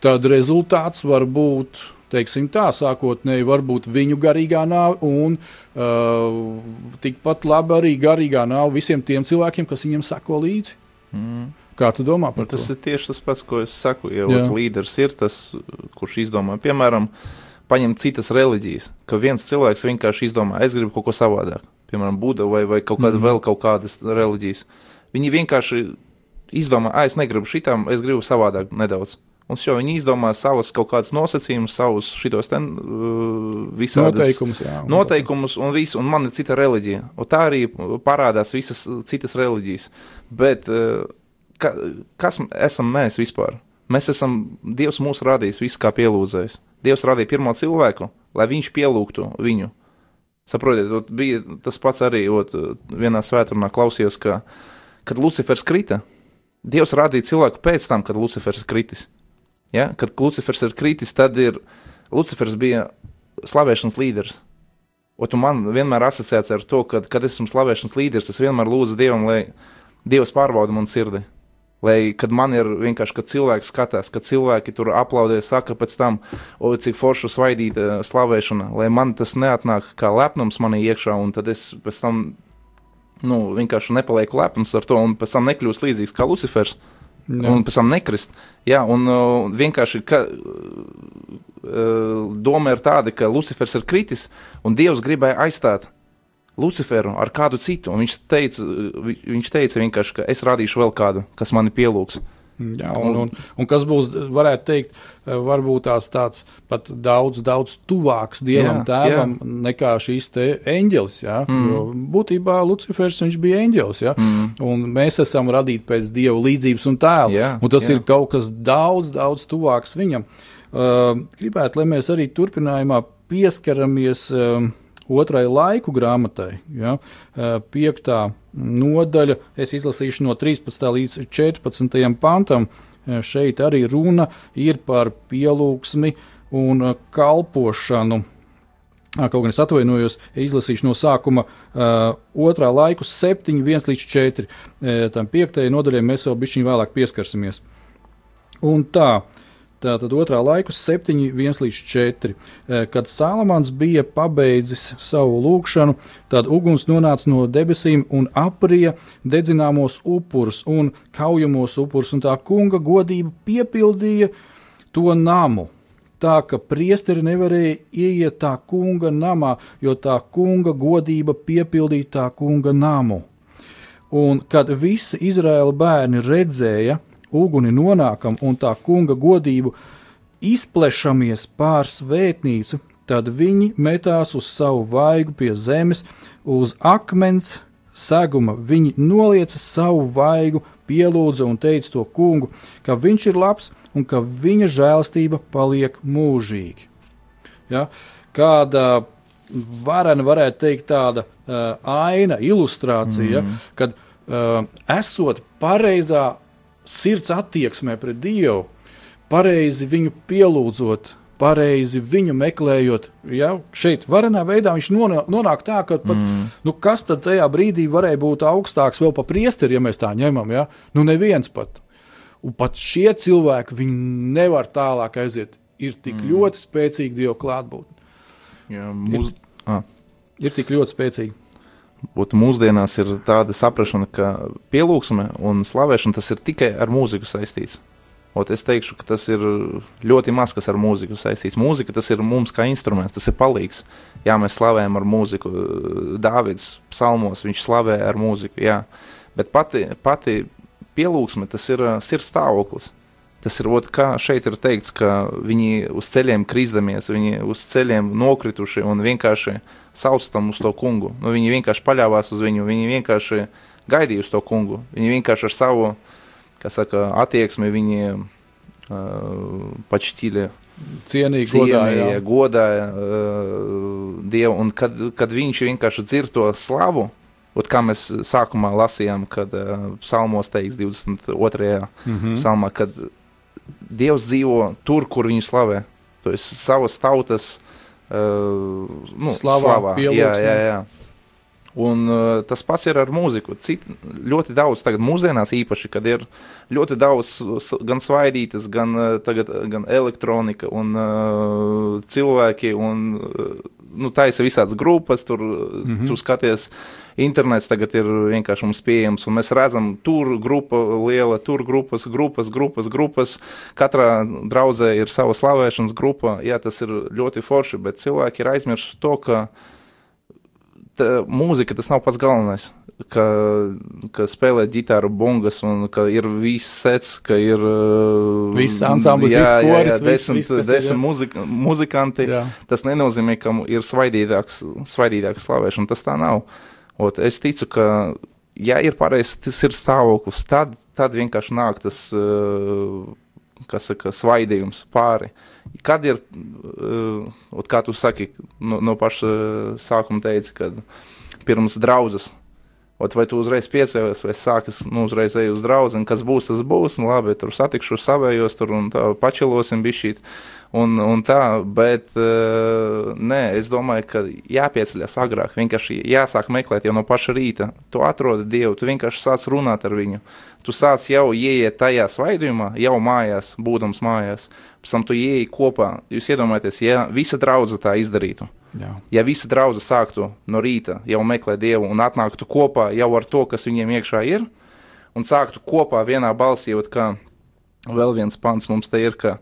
tad rezultāts var būt teiksim tā, sākotnēji varbūt viņu garīgā nāve, un uh, tikpat labi arī garīgā nāve visiem tiem cilvēkiem, kas viņiem sako līdzi. Mm. Kā tu domā par Tas to? ir tieši tas pats, ko es saku. Ja ot, līderis ir tas, kurš izdomā, piemēram, paņemt citas reliģijas, ka viens cilvēks vienkārši izdomā, es gribu kaut ko savādāk, piemēram, Buda vai, vai kaut kāda mm. vēl kaut kādas reliģijas. Viņi vienkārši izdomā, ah, es negribu šitām, es gribu savādāk nedaudz. Un šo viņi izdomā savus kaut kādus nosacījumus, savus šitos ten uh, visādus Noteikumus, jā. un noteikumus un visu, un man ir cita reliģija. Un tā arī parādās visas citas reliģijas. Bet uh, ka, kas esam mēs vispār? Mēs esam, Dievs mūs radījis visu kā pielūdzējs. Dievs radīja pirmo cilvēku, lai viņš pielūgtu viņu. Saprotiet, ot, bija tas pats arī ot, vienā svētdienā klausījos, ka, kad Lucifers krita, Dievs radīja cilvēku pēc tam, kad Lucifers kritis. Ja? Kad Lucifers ir kritis, tad ir Lucifers bija slavēšanas līderis. Un man vienmēr asociēts ar to, ka, kad esmu slavēšanas līderis, es vienmēr lūdzu Dievam, lai Dievs pārbauda manu sirdi. Lai, kad man ir vienkārši, kad cilvēks skatās, kad cilvēki tur aplaudē, saka pēc tam, o, cik forša svaidīta slavēšana, lai man tas neatnāk kā lepnums manī iekšā, un tad es pēc tam, nu, vienkārši nepalieku lepns ar to, un pēc tam nekļūst līdzīgs kā Lucifers, Jā. un pēc tam nekrist. Jā, un uh, vienkārši, ka, uh, doma ir tāda, ka Lucifers ir kritis, un Dievs gribēja aizstāt Luciferu ar kādu citu, viņš teica, vi- viņš teica vienkārši, ka es radīšu vēl kādu, kas mani pielūgs. Jā, un, un, un kas būs, varētu teikt, eh, varbūt tās tāds pat daudz, daudz tuvāks dievam, Jā, tēvam nekā šīs te eņģelis. Jā, mm. Jo būtībā Lucifers viņš bija eņģelis, jā, mm. un mēs esam radīti pēc dieva līdzības un tēla, Jā, un tas jā. ir kaut kas daudz, daudz tuvāks viņam. Uh, gribētu, lai mēs arī turpinājumā pieskaramies. Uh, Otrai laiku grāmatai, ja, uh, piektā nodaļa, es izlasīšu no 13. līdz 14. pantam. Uh, Šeit arī runa ir par pielūgsmi un uh, kalpošanu. Kaut gan es atvainojos, izlasīšu no sākuma uh, otrā laiku, 7, 1 līdz 4. Uh, tam piektajai nodaļai mēs vēl bišķiņ vēlāk pieskarsimies. Un tā, tā tad otrā laiku, 7, 1 līdz 4. Eh, Kad Salamans bija pabeidzis savu lūgšanu, tad uguns nonāca no debesīm un aprija dedzināmos upurus un kaujamos upurus, un tā kunga godība piepildīja to namu. Tā ka priesteri nevarēja ieiet tā kunga namā, jo tā kunga godība piepildīja tā kunga namu. Un kad visi Izraēla bērni redzēja uguni nonākam un tā kunga godību izplešamies pār svētnīcu, tad viņi metās uz savu vaigu pie zemes, uz akmens seguma. Viņi nolieca savu vaigu, pielūdza un teica to kungu, ka viņš ir labs un ka viņa žēlastība paliek mūžīgi. Ja? Kāda varena, varētu teikt, tāda uh, aina, ilustrācija, mm. kad uh, esot pareizā sirds attieksmē pret Dievu, pareizi viņu pielūdzot, pareizi viņu meklējot. Ja, šeit, varenā veidā viņš nonā- nonāk tā, ka pat, mm. nu, kas tad tajā brīdī varēja būt augstāks vēl par priesteri, ja mēs tā ņemam. Ja? Nu, neviens pat. Un pat šie cilvēki, viņi nevar tālāk aiziet. Ir tik mm. ļoti spēcīga Dieva klātbūtne. Jā, mūs, ah. Ir tik ļoti spēcīga. Būtu mūsdienās ir tāda saprāšana, ka pielūgsme un slavēšana tas ir tikai ar mūziku saistīts. Ot, es teikšu, ka tas ir ļoti maz kas ar mūziku saistīts. Mūzika tas ir mums kā instruments, tas ir palīgs. Jā, mēs slavējam ar mūziku. Dāvids psalmos viņš slavē ar mūziku, jā. Bet pati, pati pielūgsme tas ir uh, sirds stāvoklis. Tas ir ot, kā šeit ir teikts, ka viņi uz ceļiem krīzdamies, viņi uz ceļiem nokrituši un vienkārši sauc tam uz to kungu. Nu, viņi vienkārši paļāvās uz viņu, viņi vienkārši gaidīja uz to kungu. Viņi vienkārši ar savu, saka, attieksmi viņi uh, pačtīļi Cienīgi, cienīja, godāja. godāja uh, Dievu. Un kad, kad viņš vienkārši dzird to slavu, ot, kā mēs sākumā lasījām, kad uh, psalmos teiks 22. Mm -hmm. psalmā, kad Dievs dzīvo tur, kur viņu slavē. To ir savas tautas uh, nu, Slavā, slavā. Jā, pielūgsmē. jā, jā. Un uh, tas pats ir ar mūziku. Cit, ļoti daudz, tagad mūsdienās īpaši, kad ir ļoti daudz gan svaidītas, gan, uh, tagad, gan elektronika un uh, cilvēki, un uh, nu, taisa visādas grupas, tur mm -hmm. tu skaties. Internets tagad ir vienkārši mums pieejams, un mēs redzam, tur grupa liela, tur grupas, grupas, grupas, grupas. Katrā draudzē ir sava slavēšanas grupa. Jā, tas ir ļoti forši, bet cilvēki ir aizmirsuši to, ka tā, mūzika tas nav pats galvenais. Ka, ka spēlē ģitāru, bungas, un ka ir viss sets, ka ir. uh, Viss ansamblis, jā, viss jā, koris, jā, viss- desmit, viss, ir, desmit jā. muzika, muzikanti. Jā. Tas nenozīmē, ka ir svaidītāks, svaidītāks slavēšana. Tas tā nav. Ot, es ticu, ka, ja ir pareizs stāvoklis, tad, tad vienkārši nāk tas, uh, kas saka, svaidījums pāri. Kad ir, uh, kā tu saki, no, no paša sākuma teici, kad pirms draudzes Ot, vai tu uzreiz piecēlies, vai sākas nu, uzreiz ej uz draugu, kas būs, tas būs. Nu, labi, tur satikšu savējos, tur un tā pačelosim bišķīt. Un, un tā, bet uh, nē, es domāju, ka jāpieceļas agrāk. Vienkārši jāsāk meklēt jau no paša rīta. Tu atrodi Dievu, tu vienkārši sāc runāt ar viņu. Tu sāc jau ieiet tajā svaidījumā, jau mājās, būdams mājās. Pēc tam tu ieeji kopā. Jūs iedomājaties, ja visa draudze tā izdarītu. Jā. Ja visa draudzene sāktu no rīta jau meklēt dievu un atnāktu kopā jau ar to, kas viņiem iekšā ir, un sāktu kopā vienā balsī, kā vēl viens pants mums te ir, ka,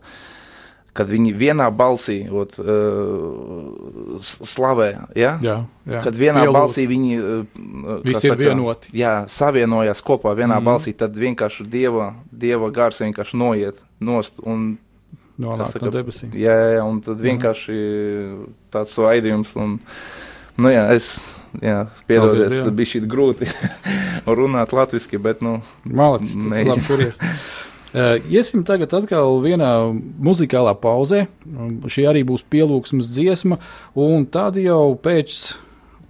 kad viņi vienā balsī ot, uh, s- slavē, ja? Jā, jā. kad vienā Pielūdz. balsī viņi uh, Visi ir vienoti. Jā, savienojās kopā vienā Mhm. mm. balsī, tad vienkārši dieva, dieva gars vienkārši noiet nost. Un, Nonāk Kas no saka, debesīm. Jā, jā, un tad vienkārši tāds svaidījums. Un, nu, jā, es jā, piedodiet, tas bija šī grūti runāt latviešu, bet nu, Malacis, tu Mēģina. labi turies. Iesim tagad atkal vienā muzikālā pauzē. Šī arī būs pielūgsmes dziesma, un tad jau pēc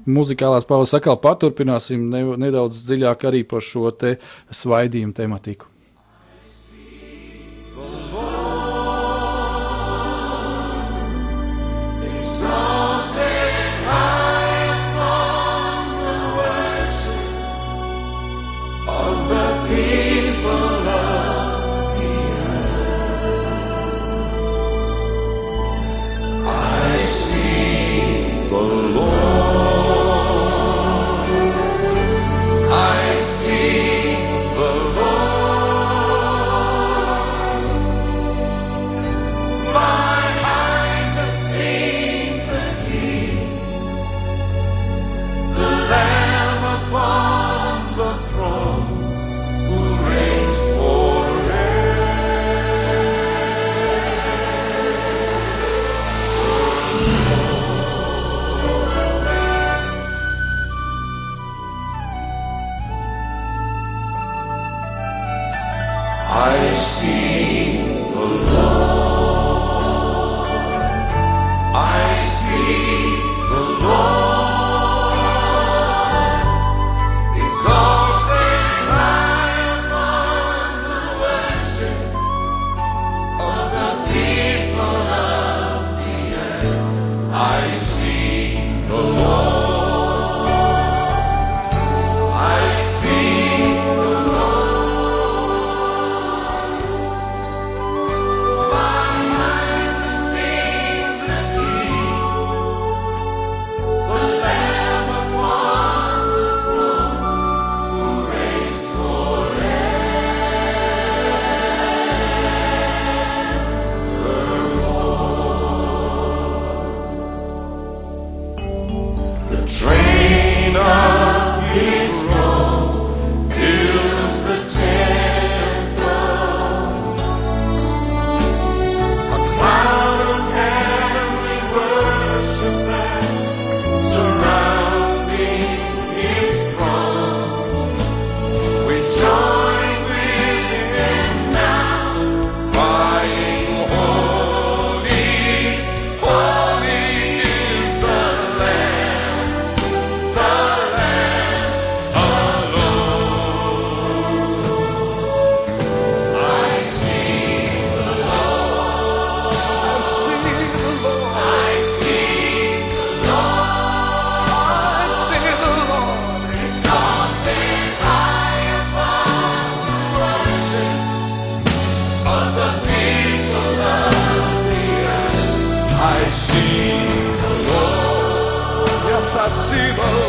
muzikālās pauzes atkal paturpināsim ne, nedaudz dziļāk arī par šo te svaidījumu tematiku. I vencidos.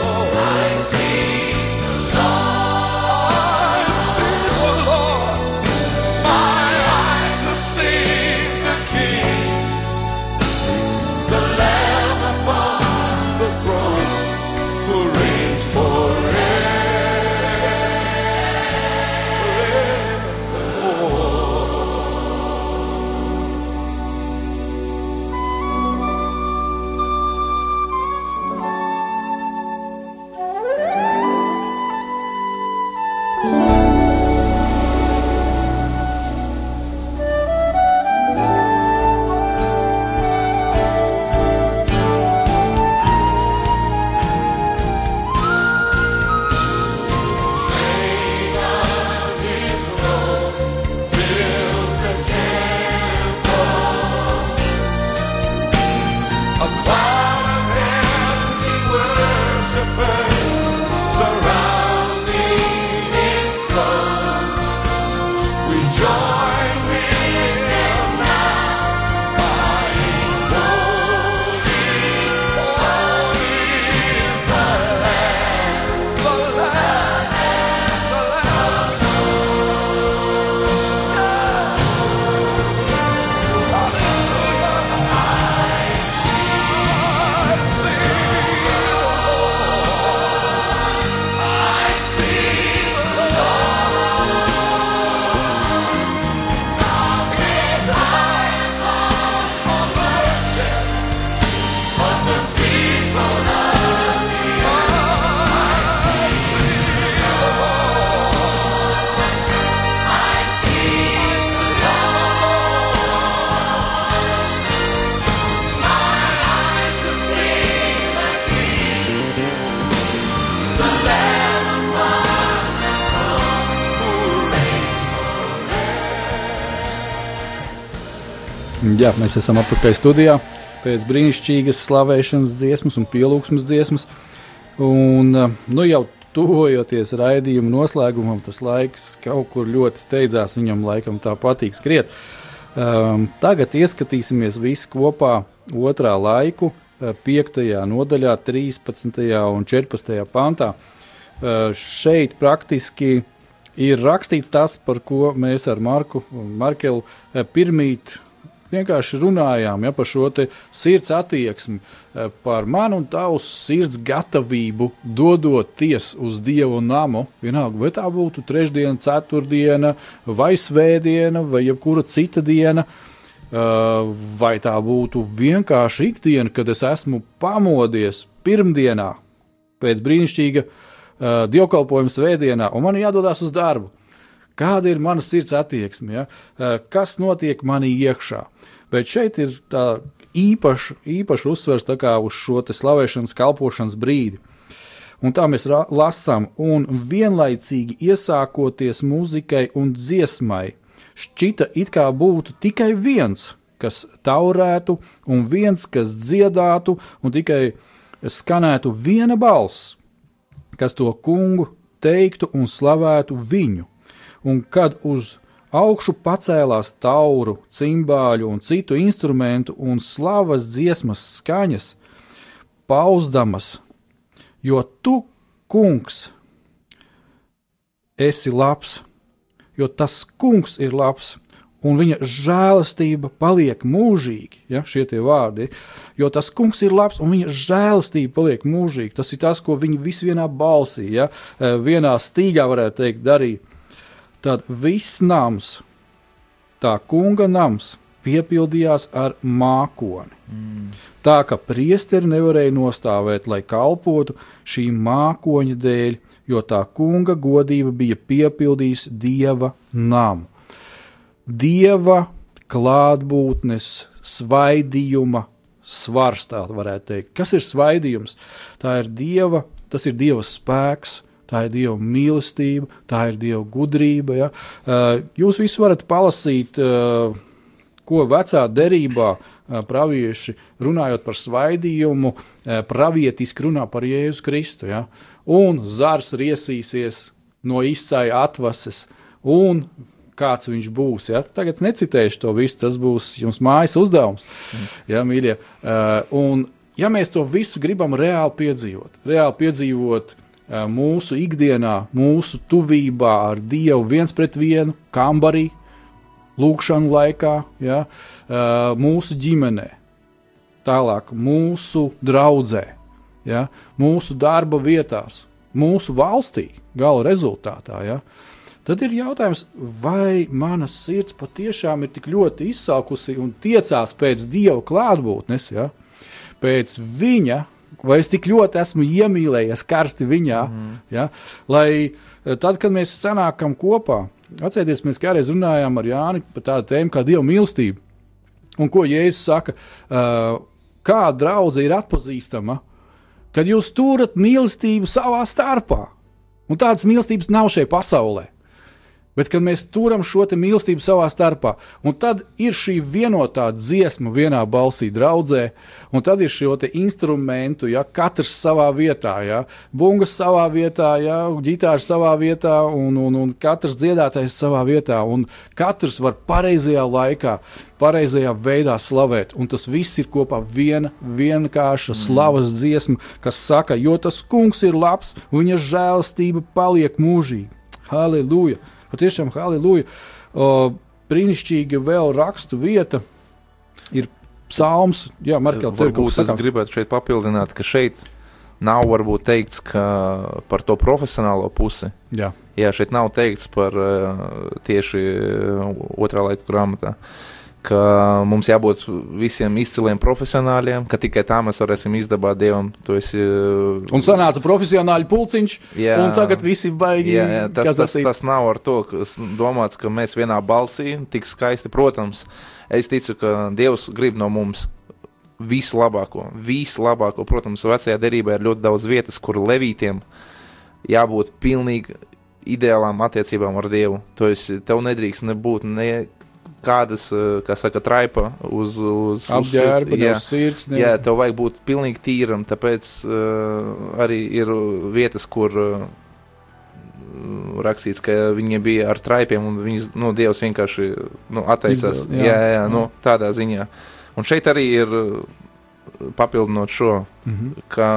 Jā, mēs esam atpakaļ studijā pēc brīnišķīgas slavēšanas dziesmas un pielūgsmes dziesmas. Un, eh, nu, jau tuvojoties raidījuma noslēgumam, tas laiks kaut kur ļoti steidzās. Viņam laikam tā patīk skriet. Um, tagad ieskatīsimies visi kopā otrā laiku, 5. nodaļā, 13. un 14. pantā. Uh, šeit praktiski ir rakstīts tas, par ko mēs ar Marku Markelu pirmīt vienkārši runājām ja, par šo sirds attieksmi, par manu un tavu sirds gatavību dodoties uz Dievu namu. Vienalga, vai tā būtu trešdiena, ceturtdiena, vai svētdiena, vai jebkura cita diena. Vai tā būtu vienkārši ikdiena, kad es esmu pamodies pirmdienā pēc brīnišķīga uh, dievkalpojuma svētdienā, un man jādodas uz darbu. Kāda ir mana sirds attieksme, ja? uh, kas notiek manī iekšā? Bet šeit ir tā īpaši, īpaši uzsvers uz šo slavēšanas, kalpošanas brīdi. Un tā mēs lasām, un vienlaicīgi iesākoties muzikai un dziesmai, šķita it kā būtu tikai viens, kas taurētu, un viens, kas dziedātu, un tikai skanētu viena balss kas to kungu teiktu un slavētu viņu, un kad uz augšu pacēlās tauru, cimbāļu un citu instrumentu un slavas dziesmas skaņas, pauzdamas, jo tu, kungs, esi labs, jo tas kungs ir labs, un viņa žēlastība paliek mūžīgi. Ja, šie tie vārdi. Jo tas kungs ir labs, un viņa žēlastība paliek mūžīgi. Tas ir tas, ko viņi visi vienā balsī, ja, e, vienā stīgā varētu teikt, darīja. Tad viss nams, tā kunga nams, piepildījās ar mākoni. Mm. Tā ka priesteri nevarēja nostāvēt, lai kalpotu šī mākoņa dēļ, jo tā kunga godība bija piepildījusi dieva namu dieva klātbūtnes svaidījuma svars, tā varētu teikt. Kas ir svaidījums? Tā ir dieva, tas ir dieva spēks. Tā ir Dieva mīlestība, tā ir Dieva gudrība. Ja? Uh, jūs visi varat palasīt, uh, ko vecā derībā uh, pravieši runājot par svaidījumu, pravietiski runā par Jēzu Kristu. Ja? Un zars riesīsies no izsāja atvases, un kāds viņš būs. Ja? Tagad necitēšu to visu, tas būs jums mājas uzdevums, mm. ja, mīļie. Uh, un, ja mēs to visu gribam reāli piedzīvot, reāli piedzīvot uh, mūsu ikdienā, mūsu tuvībā ar Dievu viens pret vienu, kambarī, lūkšanu laikā, ja, uh, mūsu ģimenē, tālāk mūsu draudzē, ja, mūsu darba vietās, mūsu valstī, gala rezultātā. Ja, Tad ir jautājums, vai mana sirds patiešām ir tik ļoti izsalkusi un tiecās pēc Dieva klātbūtnes, ja? pēc Viņa, vai es tik ļoti esmu iemīlējies karsti Viņā, mm. ja? lai eh, tad, kad mēs sanākam kopā, atcerieties, mēs kādreiz runājām ar Jāni par tādu tēmu kā Dieva mīlestība. Un ko Jēzus saka, uh, kā draudzene ir atpazīstama, kad jūs turat mīlestību savā starpā. Un tādas mīlestības nav šajā pasaulē bet kad mēs turam šo mīlestību savā starpā, un tad ir šī vienotā dziesma vienā balsī draudzē, un tad ir šo instrumentu, ja katrs savā vietā, ja bungas savā vietā, ja ģitāra savā vietā, un, un, un katrs dziedātais savā vietā, un katrs var pareizajā laikā, pareizajā veidā slavēt, un tas viss ir kopā viena vienkārša mm. slavas dziesma, kas saka, jo tas kungs ir labs, un viņa žēlastība paliek mūžīgi. Halleluja! Patiešām, halleluja! Brīnišķīgi vēl rakstu vieta ir psalms. Jā, Markel, tev būs es gribētu šeit papildināt, ka šeit nav varbūt teikts par to profesionālo pusi. Jā, Jā šeit nav teikts par uh, tieši otrā laika grāmatā. Uh, ka mums jābūt visiem izciliem profesionāļiem, ka tikai tā mēs varēsim izdabāt dievam. Esi, uh, un sanāca profesionāļu pulciņš, jā, un tagad visi baigi. Jā, jā, tas, tas, tas nav ar to domāts, ka mēs vienā balsī tik skaisti, protams, es ticu, ka Dievs grib no mums vislabāko, vislabāko. Protams, vecajā derībā ir ļoti daudz vietas, kur levītiem jābūt pilnīgi ideālām attiecībām ar Dievu. Tu esi, tev nedrīkst nebūt ne kādas, eh, kā saka, traipa uz, uz, uz Apģērba, jā. uz sirds. ne- Jā, tev vajag būt pilnīgi tīram, tāpēc uh, arī ir vietas, kur uh, rakstīts, ka viņi bija ar traipiem un viņas, nu, Dievs vienkārši nu, atteicās. Izvēl- jā. Jā, jā, jā, nu, tādā ziņā. Un šeit arī ir uh, papildinot šo, Mhm. ka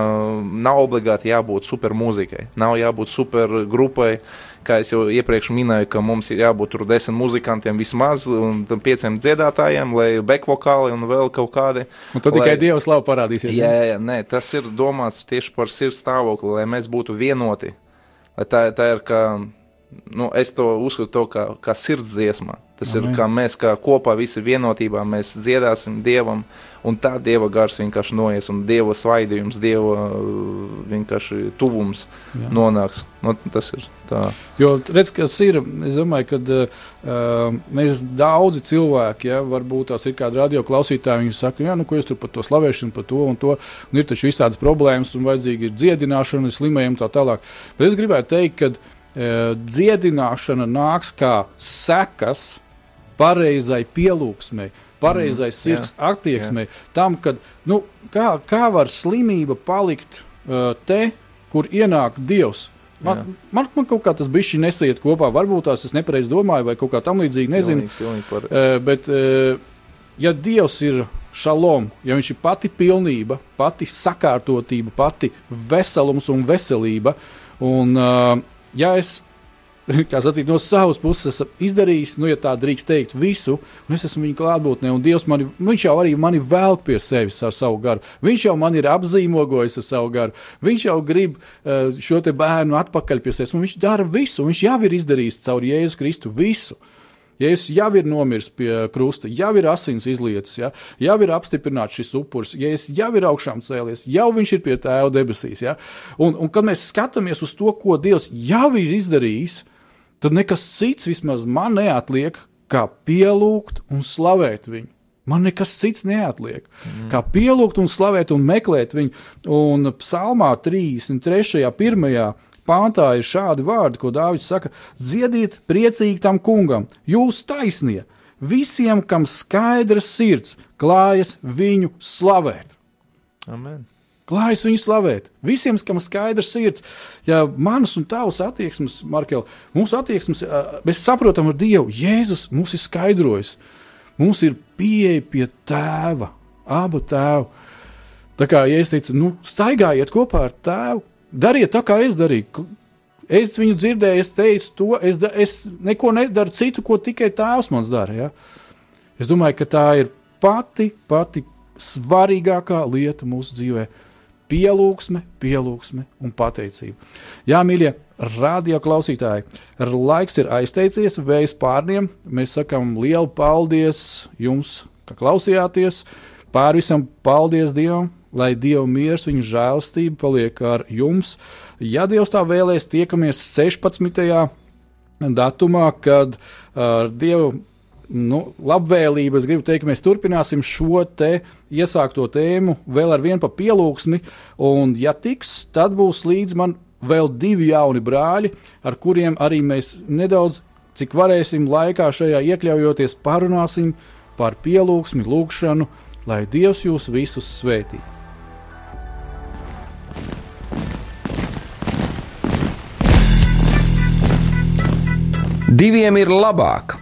nav obligāti jābūt super mūzikai, nav jābūt super grupai. Kā jau iepriekš minēju, ka mums ir jābūt tur desmit muzikantiem vismaz, un tam pieciem dziedātājiem, lai bekvokāli un vēl kaut kādi. Un tad lai- tikai Dieva slava parādīsies. Jā, jā, jā, nē, tas ir domāts tieši par sirds stāvokli, lai mēs būtu vienoti. Lai tā, tā ir kā, nu, es to uzskatu to kā, kā sirds dziesma. Tas Amen. ir kā mēs kā kopā visi vienotībā mēs dziedāsim Dievam, un tā Dieva gars vienkārši noies, un Dieva svaidījums, Dieva uh, vienkārši tuvums Jā. nonāks. Nu, tas ir tā. Jo redz, kas ir, es domāju, ka uh, mēs daudzi cilvēki, ja, varbūt tās ir kādi radioklausītāji, viņi saka, jā, nu, ko jūs tur par to slavēšanu, par to un to, un ir taču visādas problēmas, un vajadzīgi ir dziedināšana, slimajiem tā tālāk. Bet es gribētu teikt, ka uh, dziedināšana nāks kā sekas pareizai pielūgsmei, pareizai Mm, sirds attieksmei, tam, kad, nu, kā, kā var slimība palikt uh, te, kur ienāk Dievs. Man, Jā. man, man kaut kā tas bija nesaiet kopā. Varbūt tās es nepareizi domāju, vai kaut kā tam līdzīga. Nezinu. Pilnīgi, pilnīgi. Uh, bet, uh, ja Dievs ir šalom, ja Viņš ir pati pilnība, pati sakārtotība, pati veselums un veselība, un uh, ja es sacīt, no savas puses esmu izdarījis, nu, ja tā drīkst teikt, visu, un es esmu viņa klātbūtnē, un Dievs mani, viņš jau arī mani velk pie sevis ar savu garu. Viņš jau man ir apzīmogojis ar savu garu. Viņš jau grib uh, šo bērnu atpakaļ pie sevis, un viņš dara visu. Viņš jau ir izdarījis caur Jēzu Kristu visu. Jēzus jau ir nomiris pie krusta, jau ir asins izlietas, ja? jau ir apstiprināts šis upuris, Jēzus jau ir augšām cēlies, jau viņš ir pie tēva debesīs. Ja? Un, un kad mēs skatāmies uz to, ko Dievs jau ir izdarījis, tad nekas cits vismaz man neatliek, kā pielūgt un slavēt viņu. Man nekas cits neatliek. Mm. Kā pielūgt un slavēt un meklēt viņu. Un psalmā 33. pirmajā pāntā ir šādi vārdi, ko Dārvids saka: Dziediet priecīgi tam kungam, jūs taisnie, visiem, kam skaidrs sirds, klājas viņu slavēt. Amen. Klājas viņu slavēt. Visiem, kam skaidrs sirds, ja manas un tavas attieksmes, Markel, mūsu attieksmes, mēs saprotam ar Dievu, Jēzus mums ir skaidrojis. Mums ir pieeja pie tēva, abu tēvu. Tā kā ja es teicu, nu, staigājiet kopā ar tēvu, dariet tā, kā es darīju. Es viņu dzirdēju, es teicu to, es, da, es neko nedaru citu, ko tikai tēvs man dara. Ja? Es domāju, ka tā ir pati, pati svarīgākā lieta mūsu dzīvē. Pielūgsme, pielūgsme un pateicība. Jā, mīļie radio klausītāji, laiks ir aizteicies, vējas pārniem. Mēs sakām lielu paldies jums, ka klausījāties. Pār visam paldies Dievam, lai Dieva miers, viņa žēlstība paliek ar jums. Ja Dievs tā vēlēs, tiekamies 16. datumā, kad ar uh, Dievu nu, labvēlību. Es gribu teikt, mēs turpināsim šo te iesākto tēmu vēl ar vienu pa pielūgsmi, un, ja tiks, tad būs līdz man vēl divi jauni brāļi, ar kuriem arī mēs nedaudz, cik varēsim laikā šajā iekļaujoties, parunāsim par pielūgsmi, lūgšanu, lai Dievs jūs visus svētī. Diviem ir labāk